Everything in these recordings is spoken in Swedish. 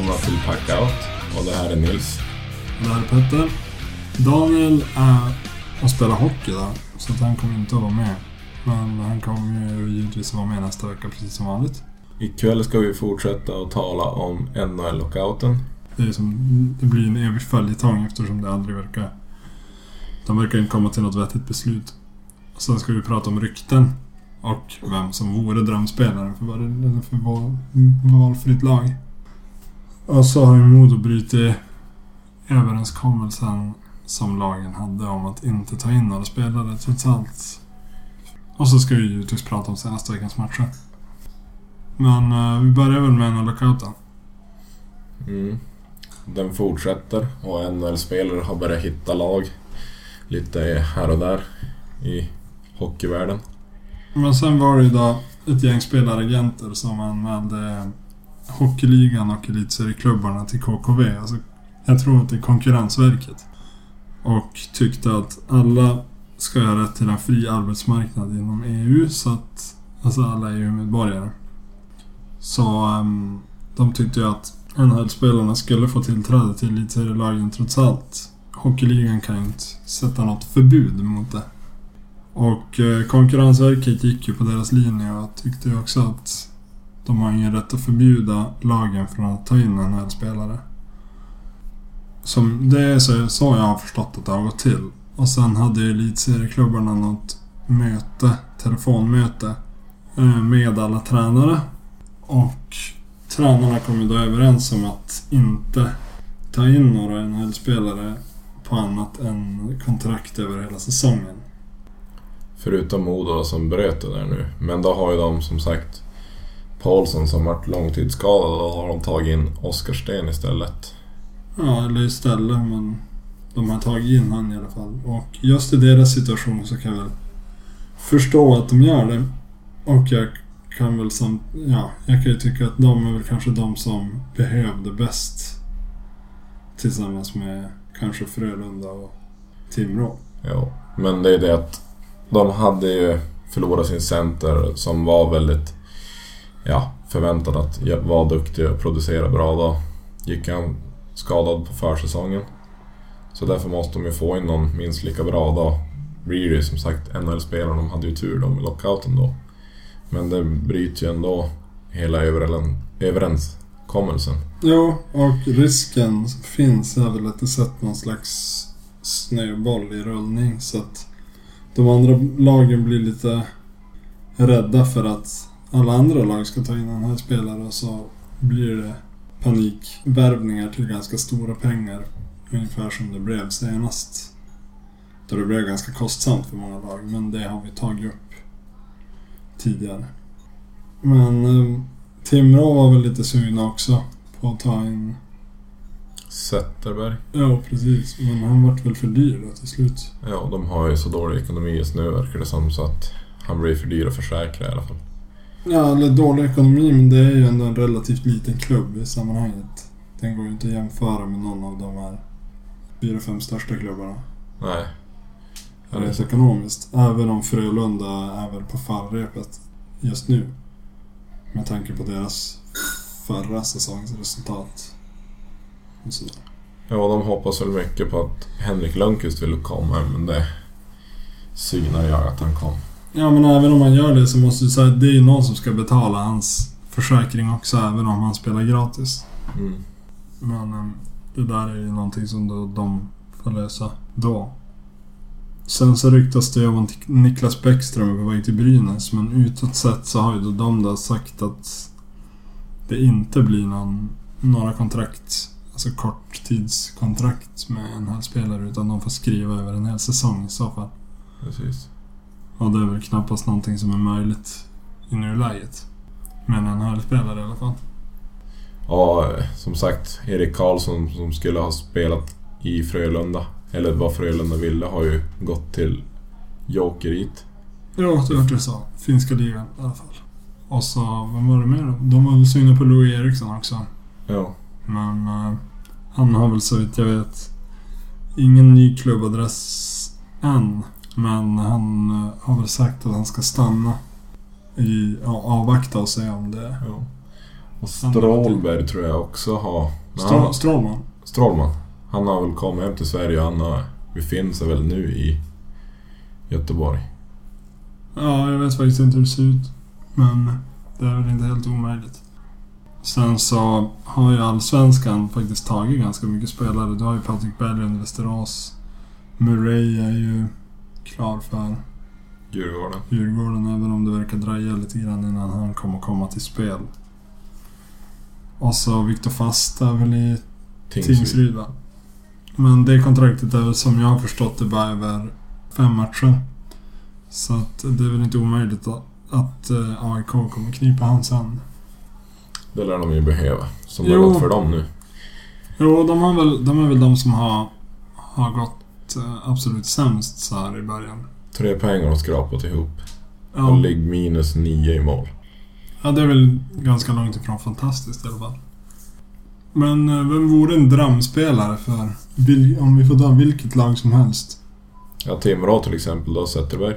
och välkomna till Packout. Och det här är Nils. Det här är Petter. Daniel är och spelar hockey där, så att han kommer inte att vara med. Men han kommer ju givetvis att vara med nästa vecka precis som vanligt. Ikväll ska vi fortsätta att tala om NHL-lockouten. Det, är som, det blir en evig följetong eftersom det aldrig verkar... De verkar inte komma till något vettigt beslut. Sen ska vi prata om rykten och vem som vore drömspelaren för, för val, valfritt lag. Och så har ju Modo brutit överenskommelsen som lagen hade om att inte ta in några spelare trots allt. Och så ska vi givetvis prata om senaste veckans matcher. Men eh, vi börjar väl med lockouten. Mm. Den fortsätter och NHL-spelare har börjat hitta lag lite här och där i hockeyvärlden. Men sen var det ju då ett gäng spelaragenter som anmälde Hockeyligan och elitserieklubbarna till KKV. Alltså, jag tror att det är Konkurrensverket. Och tyckte att alla ska ha rätt till en fri arbetsmarknad inom EU. Så att, alltså alla EU-medborgare. Så um, de tyckte ju att NHL-spelarna skulle få tillträde till elitserielagen trots allt. Hockeyligan kan ju inte sätta något förbud mot det. Och eh, Konkurrensverket gick ju på deras linje och tyckte ju också att de har ingen rätt att förbjuda lagen från att ta in NHL-spelare. Som det är så, så jag har förstått att det har gått till. Och sen hade ju elitserieklubbarna något möte, telefonmöte, eh, med alla tränare. Och tränarna kom ju då överens om att inte ta in några NHL-spelare på annat än kontrakt över hela säsongen. Förutom Modo som bröt det där nu. Men då har ju de som sagt Paulsson som varit långtidsskadad och har de tagit in Oskar Sten istället. Ja, eller istället men de har tagit in han i alla fall. Och just i deras situation så kan jag väl förstå att de gör det. Och jag kan väl som, ja, jag kan ju tycka att de är väl kanske de som behövde bäst. Tillsammans med kanske Frölunda och Timrå. Ja, men det är det att de hade ju förlorat sin center som var väldigt ja, förväntan att vara duktig och producera bra. Då gick han skadad på försäsongen. Så därför måste de ju få in någon minst lika bra. Då blir det ju som sagt NHL-spelarna, de hade ju tur då med lockouten då. Men det bryter ju ändå hela överenskommelsen. Jo, och risken finns är väl att det sätter någon slags snöboll i rullning så att de andra lagen blir lite rädda för att alla andra lag ska ta in den här spelare och så blir det panikvärvningar till ganska stora pengar. Ungefär som det blev senast. Då det blev ganska kostsamt för många lag, men det har vi tagit upp tidigare. Men eh, Timrå var väl lite sugna också på att ta in... Zetterberg. Ja, precis. Men han vart väl för dyr då till slut. Ja, de har ju så dålig ekonomi just nu verkar det som så att han blir för dyr att försäkra i alla fall. Ja, eller dålig ekonomi, men det är ju ändå en relativt liten klubb i sammanhanget. Den går ju inte att jämföra med någon av de här fyra, fem största klubbarna. Nej. Rent ekonomiskt. Även om Frölunda är väl på fallrepet just nu. Med tanke på deras förra säsongs resultat. Och sådär. Ja, de hoppas väl mycket på att Henrik Lundqvist vill komma, men det synar jag att han kom. Ja, men även om man gör det så måste du säga att det är ju någon som ska betala hans försäkring också, även om han spelar gratis. Mm. Men um, det där är ju någonting som då, de får lösa då. Sen så ryktas det om att Niklas Bäckström är på väg till Brynäs, men utåt sett så har ju då de där sagt att det inte blir någon, några kontrakt, alltså korttidskontrakt med en hel spelare utan de får skriva över en hel säsong i så fall. Precis. Och det är väl knappast någonting som är möjligt i nuläget. Med en NHL-spelare i alla fall. Ja, som sagt, Erik Karlsson som skulle ha spelat i Frölunda, eller vad Frölunda ville, har ju gått till Jokerit. Ja, det vart det så. Finska ligan i alla fall. Och så, vem var det mer då? De var väl sugna på Louis Eriksson också. Ja. Men uh, han har väl så vitt jag vet ingen ny klubbadress än. Men han uh, har väl sagt att han ska stanna i, ja, avvakta och se om det... ja. Och Strålberg tror jag också har... Strål, Strålman? Strålman. Han har väl kommit hem till Sverige och han har, befinner sig väl nu i Göteborg. Ja, jag vet faktiskt inte hur det ser ut. Men det är väl inte helt omöjligt. Sen så har ju Allsvenskan faktiskt tagit ganska mycket spelare. Du har ju Patrik Berglund, Västerås. Murray är ju klar för Djurgården. Djurgården, även om det verkar dröja lite grann innan han kommer komma till spel. Och så Viktor Fast är väl i Tingsryd. Tingsryd va? Men det kontraktet är väl som jag har förstått det bara över fem matcher. Så att det är väl inte omöjligt att, att eh, AIK kommer knipa han sen. Det lär de ju behöva. Som det har gått för dem nu. Jo, de, har väl, de är väl de som har, har gått eh, absolut sämst så här i början. Tre poäng har de skrapat ihop. Och Ja, ligger minus nio i mål. ja, det är väl ganska långt ifrån fantastiskt i alla fall. Men eh, vem vore en drömspelare för, om vi får ta vilket lag som helst? Ja, Timrå till exempel då, Zetterberg.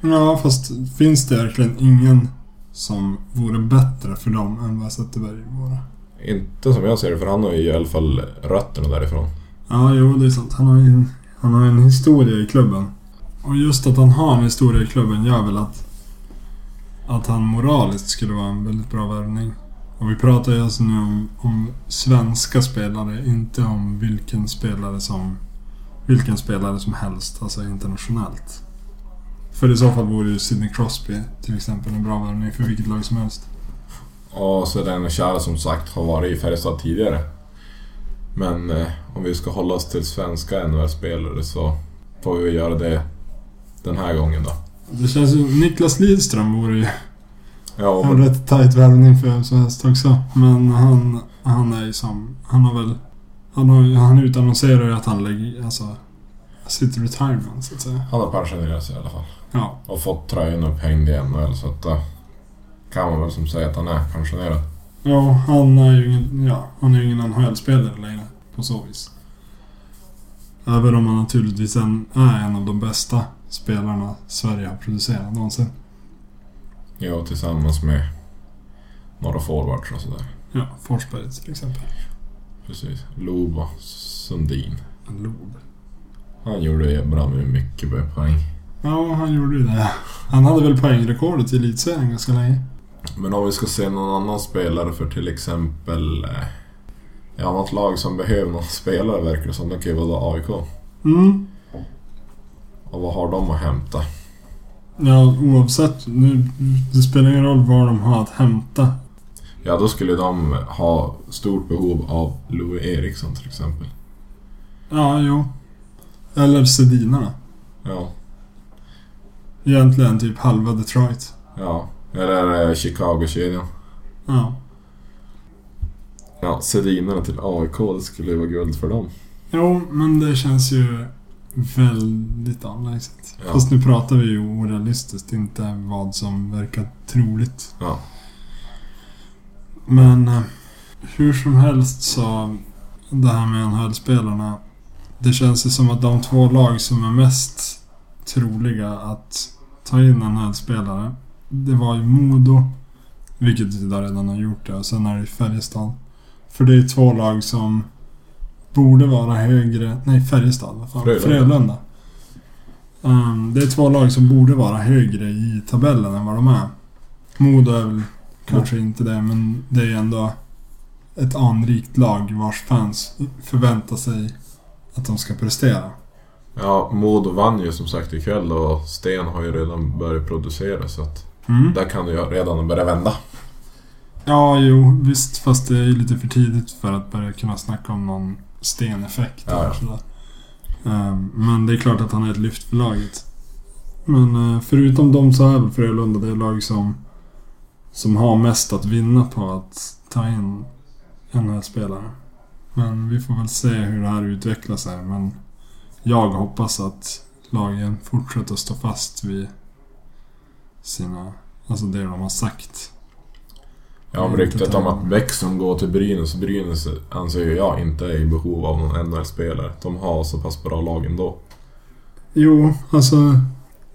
Ja, fast finns det verkligen ingen som vore bättre för dem än vad Zetterberg vore? Inte som jag ser det, för han har ju i alla fall rötterna därifrån. Ja, jo, det är sant. Han har ju en, han har en historia i klubben. Och just att han har en historia i klubben gör väl att, att han moraliskt skulle vara en väldigt bra värvning. Och vi pratar ju alltså nu om, om svenska spelare, inte om vilken spelare som vilken spelare som helst, alltså internationellt. För i så fall vore ju Sidney Crosby till exempel en bra värvning för vilket lag som helst. Och så den kära som sagt har varit i Färjestad tidigare. Men eh, om vi ska hålla oss till svenska NHL-spelare så får vi göra det den här gången då. Det känns ju... Niklas Lidström vore ju Ja, en men, rätt tight värvning för vem som helst också. Men han, han är ju som... Han har väl... Han, har, han utannonserar ju att han lägger... Alltså... Sitt retirement så att säga. han har pensionerat sig i alla fall. Ja. Och fått tröjan upphängd i NHL så att då kan man väl som säga att han är pensionerad. Ja, han är ju ingen... Ja, han är ju ingen NHL-spelare längre. På så vis. Även om han naturligtvis en, är en av de bästa spelarna Sverige har producerat någonsin. Ja, tillsammans med några forwards och sådär. Ja, Forsberg till exempel. Precis. Och Sundin. En lob. Han gjorde ju bra med mycket poäng. Ja, han gjorde ju det. Han hade väl poängrekordet i elitserien ganska länge. Men om vi ska se någon annan spelare för till exempel... eh, Ja, något lag som behöver någon spelare verkar det som. Det kan ju vara AIK. Mm. Och vad har de att hämta? Ja, oavsett. Nu, det spelar ingen roll vad de har att hämta. Ja, då skulle de ha stort behov av Louis Eriksson till exempel. Ja, jo. Eller Sedinarna. Ja, Egentligen typ halva Detroit. ja. Eller Chicago-kedjan. Ja. Ja, Sedinarna till AIK, det skulle ju vara guld för dem. Jo, men det känns ju väldigt avlägset. Ja. Fast nu pratar vi ju orealistiskt, inte vad som verkar troligt. Ja. Men eh, hur som helst så, det här med NHL-spelarna. Det känns ju som att de två lag som är mest troliga att ta in NHL-spelare. Det var ju Modo, vilket idag redan har gjort det. Och sen är det Färjestad. För det är två lag som borde vara högre... Nej, Färjestad. Vad fan? Frölunda. Frölunda. Um, det är två lag som borde vara högre i tabellen än vad de är. Modo är väl kanske inte det, men det är ändå ett anrikt lag vars fans förväntar sig att de ska prestera. Ja, Modo vann ju som sagt ikväll och Sten har ju redan börjat producera så att Mm. där kan det ju redan börja vända. Ja, jo, visst. Fast det är ju lite för tidigt för att börja kunna snacka om någon steneffekt. Ja, eller ja. Ehm, men det är klart att han är ett lyft för laget. Men eh, förutom dem så är väl Frölunda det lag som, som har mest att vinna på att ta in NHL-spelare. Men vi får väl se hur det här utvecklar sig. Men jag hoppas att lagen fortsätter stå fast vid sina... Alltså det de har sagt. Ja, om Mm, ryktet om att Bäckström går till Brynäs. Brynäs anser ju jag inte är i behov av någon NHL-spelare. De har så pass bra lag ändå. Jo, alltså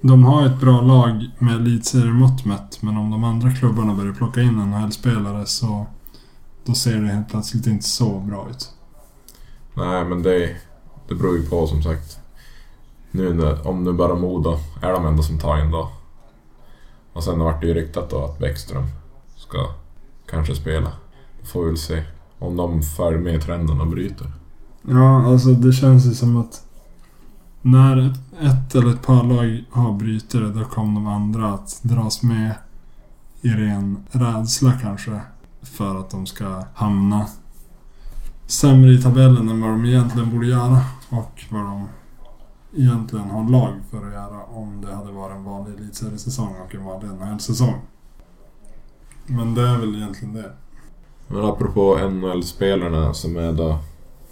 De har ett bra lag med elitseriemått mätt, men om de andra klubbarna börjar plocka in NHL-spelare så... Då ser det helt plötsligt inte så bra ut. Nej, men det, det beror ju på som sagt. Nu när, om nu bara Modo är de enda som tar in då. Och sen vart det ju ryktat då att Bäckström ska kanske spela. Då får vi väl se om de följer med trenden och bryter. Ja, alltså det känns ju som att när ett, ett eller ett par lag har brytare då kommer de andra att dras med i ren rädsla kanske. För att de ska hamna sämre i tabellen än vad de egentligen borde göra. Och vad de egentligen har lag för att göra om det hade varit en vanlig elitseriesäsong och en vanlig NHL-säsong. Men det är väl egentligen det. Men apropå NHL-spelarna som är då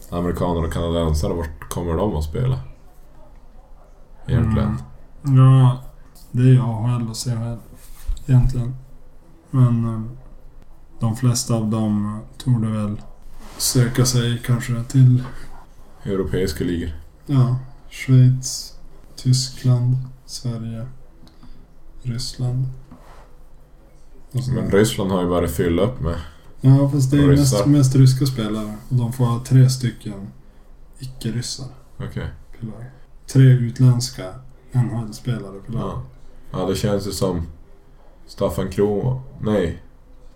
amerikaner och kanadensare, vart kommer de att spela? Egentligen. Mm. Ja, det är ju AHL och CHL egentligen. Men eh, de flesta av dem torde väl söka sig kanske till Europeiska ligor. ja, Schweiz, Tyskland, Sverige, Ryssland. Men Ryssland har ju bara fyllt upp med. Ja, fast det är mest, mest ryska spelare. Och de får ha tre stycken icke-ryssar Okej. lag. Tre utländska NHL-spelare per lag. Ja. ja, det känns ju som Staffan Kronwall. Nej,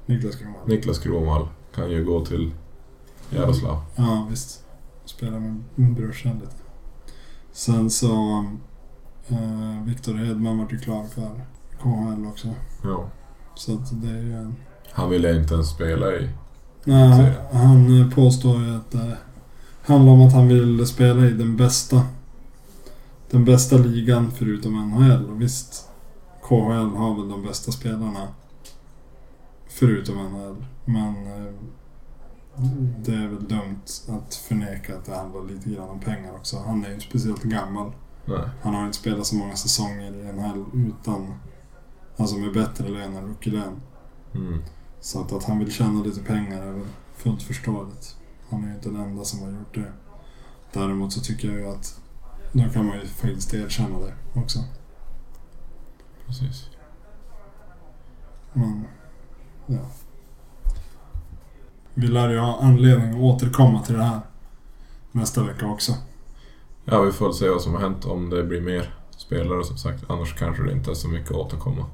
Niklas Kronwall. Niklas Kronwall kan ju gå till Jaroslav. Ja, visst. Spelar med brorsan lite. Sen så... Uh, Viktor Hedman vart ju klar för KHL också. Ja. Så att det är ju en... Han ville inte ens spela i... Nej, han eh, påstår ju att det handlar om att han vill spela i den bästa... Den bästa ligan förutom NHL. Och visst, KHL har väl de bästa spelarna. Förutom NHL. Men eh, det är väl dumt att förneka att det handlar lite grann om pengar också. Han är ju inte speciellt gammal. Nej. Han har inte spelat så många säsonger i NHL utan... Alltså med bättre lön än rookie-lön. Mm. Så att, att han vill tjäna lite pengar är väl fullt förståeligt. Han är ju inte den enda som har gjort det. Däremot så tycker jag ju att då kan man ju faktiskt erkänna det också. Precis. Men, ja. Vi lär ju ha anledning att återkomma till det här nästa vecka också. Ja, vi får se vad som har hänt om det blir mer spelare som sagt. Annars kanske det inte är så mycket att återkomma.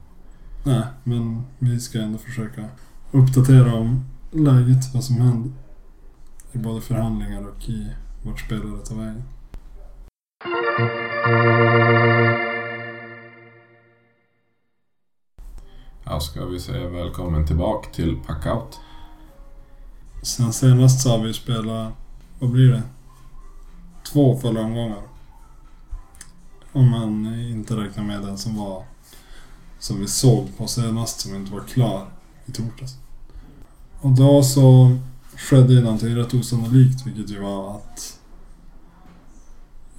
Nej, men vi ska ändå försöka uppdatera om läget, vad som händer. I både förhandlingar och i vart spelare tar vägen. Ja, ska vi säga välkommen tillbaka till Packout. Sen senast så har vi spelat, vad blir det? Två fulla omgångar. Om man inte räknar med den som var som vi såg på senast som inte var klar i torsdags. Och då så skedde ju någonting rätt osannolikt vilket ju var att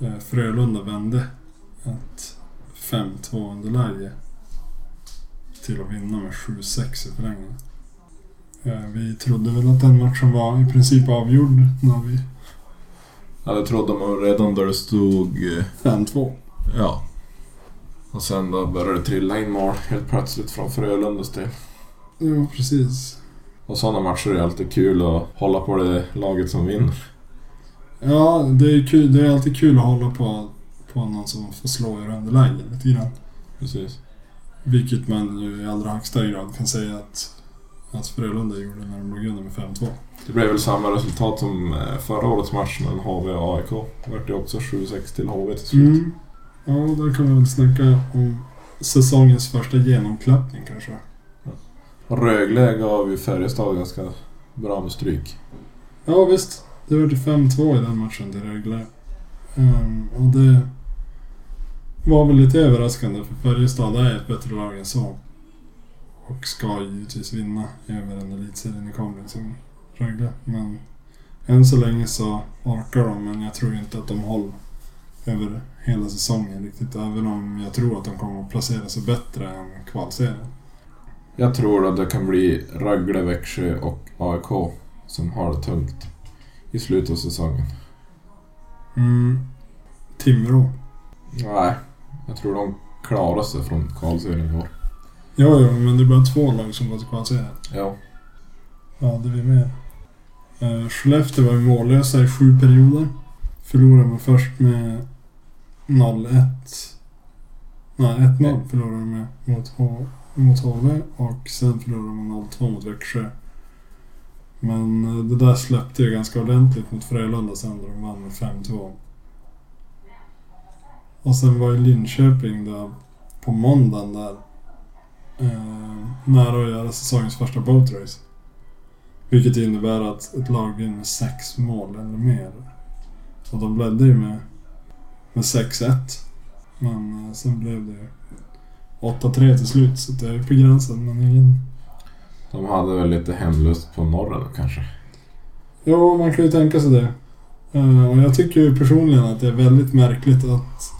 eh, Frölunda vände ett 5-2 underläge till att vinna med 7-6 i förlängningen. Eh, Vi trodde väl att den matchen var i princip avgjord när vi... Ja, det trodde man redan då det stod... eh, 5-2. Ja. Och sen då började det trilla in mål helt plötsligt från Frölundas del. Jo, precis. Och sådana matcher är alltid kul att hålla på det laget som vinner. Ja, det är, kul, det är alltid kul att hålla på, på någon som får slå ur underläge lite grann. Precis. Vilket man ju i allra högsta grad kan säga att, att Frölunda gjorde när de låg under med 5-2. Det blev väl samma resultat som eh, förra årets match mellan HV och AIK. Det vart ju också 7-6 till HV till slut. Mm. Ja, där kan vi väl snacka om säsongens första genomklappning kanske. Rögle gav ju Färjestad ganska bra med stryk. Ja visst, det var till 5-2 i den matchen till Rögle. Ehm, och det var väl lite överraskande för Färjestad är ett bättre lag än så. Och ska givetvis vinna över en elitserienykomling som Rögle. Men än så länge så orkar de, men jag tror inte att de håller över hela säsongen riktigt. Även om jag tror att de kommer att placera sig bättre än kvalserien. Jag tror att det kan bli Rögle, Växjö och AIK som har det tungt i slutet av säsongen. Mm. Timrå. Nej, jag tror de klarade sig från kvalserien i år. Jo, jo, men det är bara två lag som går till kvalserien. Ja. Ja, det är vi med. Uh, Skellefteå var ju mållösa i sju perioder. Förlorade man först med 0-1. Nej, 1-0 förlorade de med mot, H- mot HV och sen förlorade man 0-2 mot Växjö. Men eh, det där släppte ju ganska ordentligt mot Frölunda sen då de vann med 5-2. Och sen var ju Linköping där på måndagen där eh, nära att göra säsongens första boatrace. Vilket innebär att ett lag vinner sex mål eller mer. Och de ledde ju med, med 6-1. Men eh, sen blev det ju 8-3 till slut, så det är på gränsen. Men ingen... De hade väl lite hemlust på norren kanske. Jo, man kan ju tänka sig det. Eh, och jag tycker ju personligen att det är väldigt märkligt att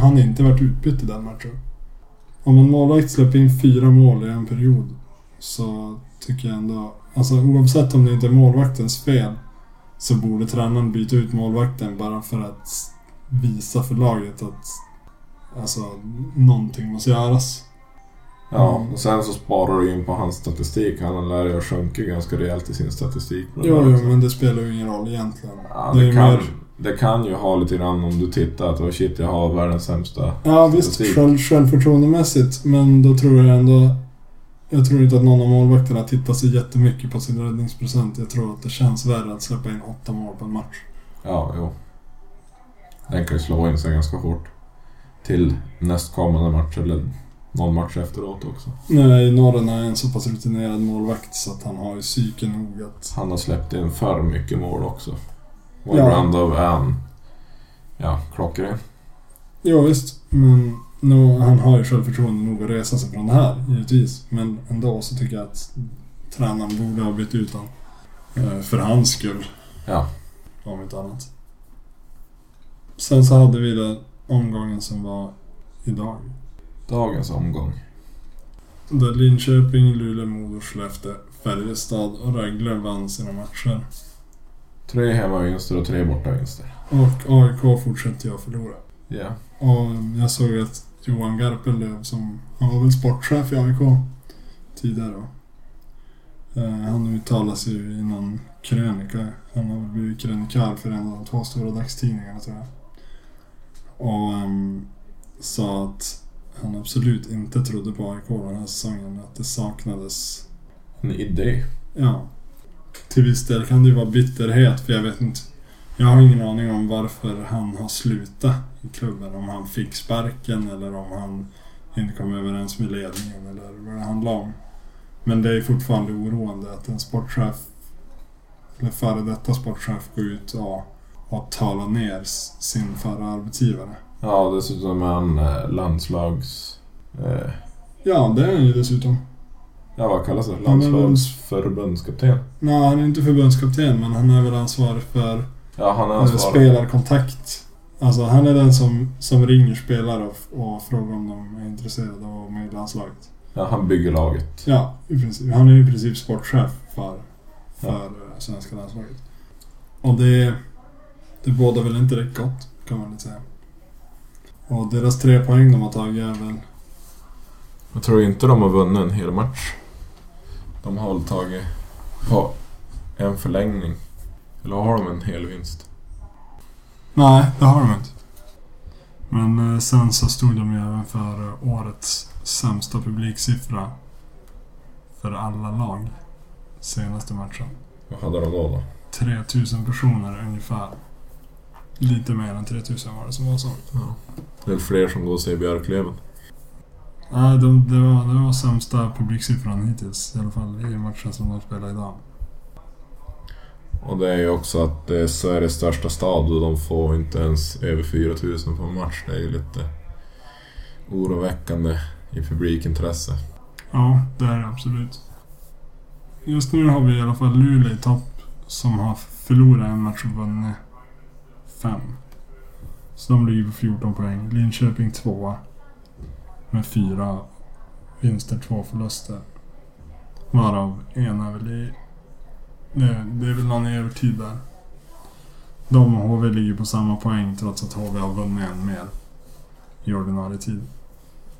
han inte varit utbytt i den matchen. Om en målvakt släpper in fyra mål i en period så tycker jag ändå... Alltså oavsett om det inte är målvaktens fel så borde tränaren byta ut målvakten bara för att visa för laget att alltså, någonting måste göras. Ja, och sen så sparar du in på hans statistik. Han lär ju ha sjunkit ganska rejält i sin statistik. Jo, jo, men det spelar ju ingen roll egentligen. Ja, det det, är kan, mer- det kan ju ha lite grann om du tittar att oh shit, jag har världens sämsta. Ja visst, själv, självförtroendemässigt. Men då tror jag ändå... Jag tror inte att någon av målvakterna tittar så jättemycket på sin räddningsprocent. Jag tror att det känns värre att släppa in åtta mål på en match. Ja, jo. Den kan ju slå in sig ganska fort. Till nästkommande match eller någon match efteråt också. Nej, Norren är en så pass rutinerad målvakt så att han har ju psyken nog att... Han har släppt in för mycket mål också. Och Ja. av en... Ja, klockren. Jo visst, men no, han har ju självförtroende nog att resa sig från det här, givetvis. Men ändå så tycker jag att tränaren borde ha bytt ut honom. Eh, För hans skull. Ja. om inte annat. Sen så hade vi den omgången som var idag. Dagens omgång. Där Linköping, Luleå, Modo, Skellefteå, Färjestad och Rögle vann sina matcher. Tre hemmavinster och tre bortavinster. Och AIK fortsätter att förlora. Ja. Och jag såg att Johan Garpenlöv som, han var väl sportchef i AIK tidigare då. Eh, Han uttalar sig ju i någon krönika. Han har blivit krönikör för en av de två stora dagstidningarna tror jag. Och ehm, sa att han absolut inte trodde på AIK den här säsongen. Att det saknades En idé. Ja. Till viss del kan det ju vara bitterhet för jag vet inte. Jag har ingen aning om varför han har slutat i klubben. Om han fick sparken eller om han inte kom överens med ledningen eller vad det handlar om. Men det är fortfarande oroande att en sportchef eller före detta sportchef går ut och, och talar ner sin förra arbetsgivare. Ja, dessutom är han eh, landslags... Eh, Ja, det är han ju dessutom. Ja, vad kallas det? Landslagsförbundskapten. Nej, han är inte förbundskapten men han är väl ansvarig för Ja, han är Eh, ansvarig. Spelarkontakt. Alltså han är den som, som ringer spelare och, och frågar om de är intresserade av att med i landslaget. Ja, han bygger laget. Ja, i princip. Han är i princip sportchef för, för Ja. eh, svenska landslaget. Och det, det bådar väl inte rätt gott, kan man inte säga. Och deras tre poäng de har tagit är väl... Jag tror inte de har vunnit en hel match. De har väl tagit ja, en förlängning. Eller har de en hel vinst? Nej, det har de inte. Men eh, sen så stod de ju även för årets sämsta publiksiffra för alla lag senaste matchen. Vad hade de då? då? 3000 personer ungefär. Lite mer än 3000 var det som var sånt. Ja. Det är fler som går och ser Björklöven. Nej, de, det, var, det var sämsta publiksiffran hittills. I alla fall i matchen som de spelar idag. Och det är ju också att det är Sveriges största stad och de får inte ens över 4000 på en match. Det är ju lite oroväckande i publikintresse. Ja, det är det absolut. Just nu har vi i alla fall Luleå i topp som har förlorat en match och vunnit fem. Så de ligger på 14 poäng. Linköping tvåa med fyra vinster, två förluster. Varav en är väl i... Det, det är väl någon i övertid där. De och HV ligger på samma poäng trots att HV har vunnit en mer i ordinarie tid.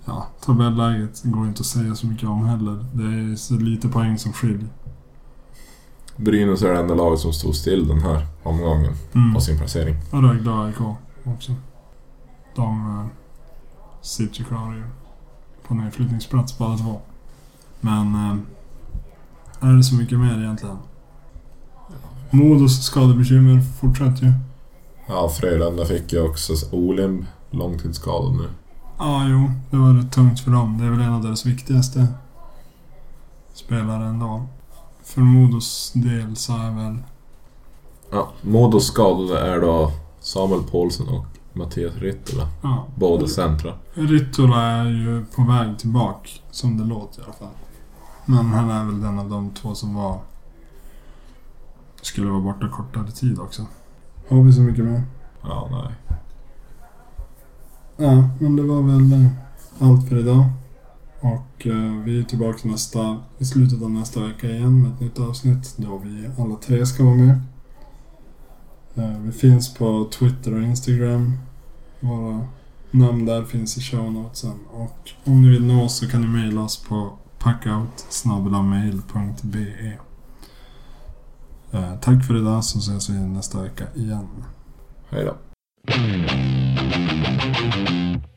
Ja, tabelläget går inte att säga så mycket om heller. Det är så lite poäng som skiljer. Brynäs är det enda laget som stod still den här omgången Mm. på sin placering. Och Rögle och AIK också. De eh, sitter ju kvar ju på nedflyttningsplats båda två. Men... Eh, är det så mycket mer egentligen? Modos skadebekymmer fortsätter ju. Ja, Frölunda fick ju också Olimb långtidsskadad nu. Ja, jo. Det var rätt tungt för dem. Det är väl en av deras viktigaste spelare ändå. För Modos del så är väl... Ja, Modos skadade är då Samuel Paulsen och Mattias Rittola. Ja, Båda centra. Rittola är ju på väg tillbaka, som det låter i alla fall. Men han är väl den av de två som var... Skulle vara borta kortare tid också. Har vi så mycket mer? Ja, nej. Ja, men det var väl allt för idag. Och eh, vi är tillbaka nästa, i slutet av nästa vecka igen med ett nytt avsnitt då vi alla tre ska vara med. Eh, vi finns på Twitter och Instagram. Våra namn där finns i show notesen. Och om ni vill nå oss så kan ni mejla oss på packout.mail.be eh, Tack för idag så ses vi nästa vecka igen. Hej då.